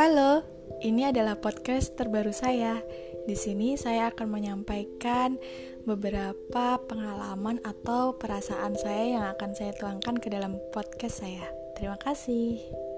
Halo, ini adalah podcast terbaru saya. Di sini saya akan menyampaikan beberapa pengalaman atau perasaan saya yang akan saya tuangkan ke dalam podcast saya. Terima kasih.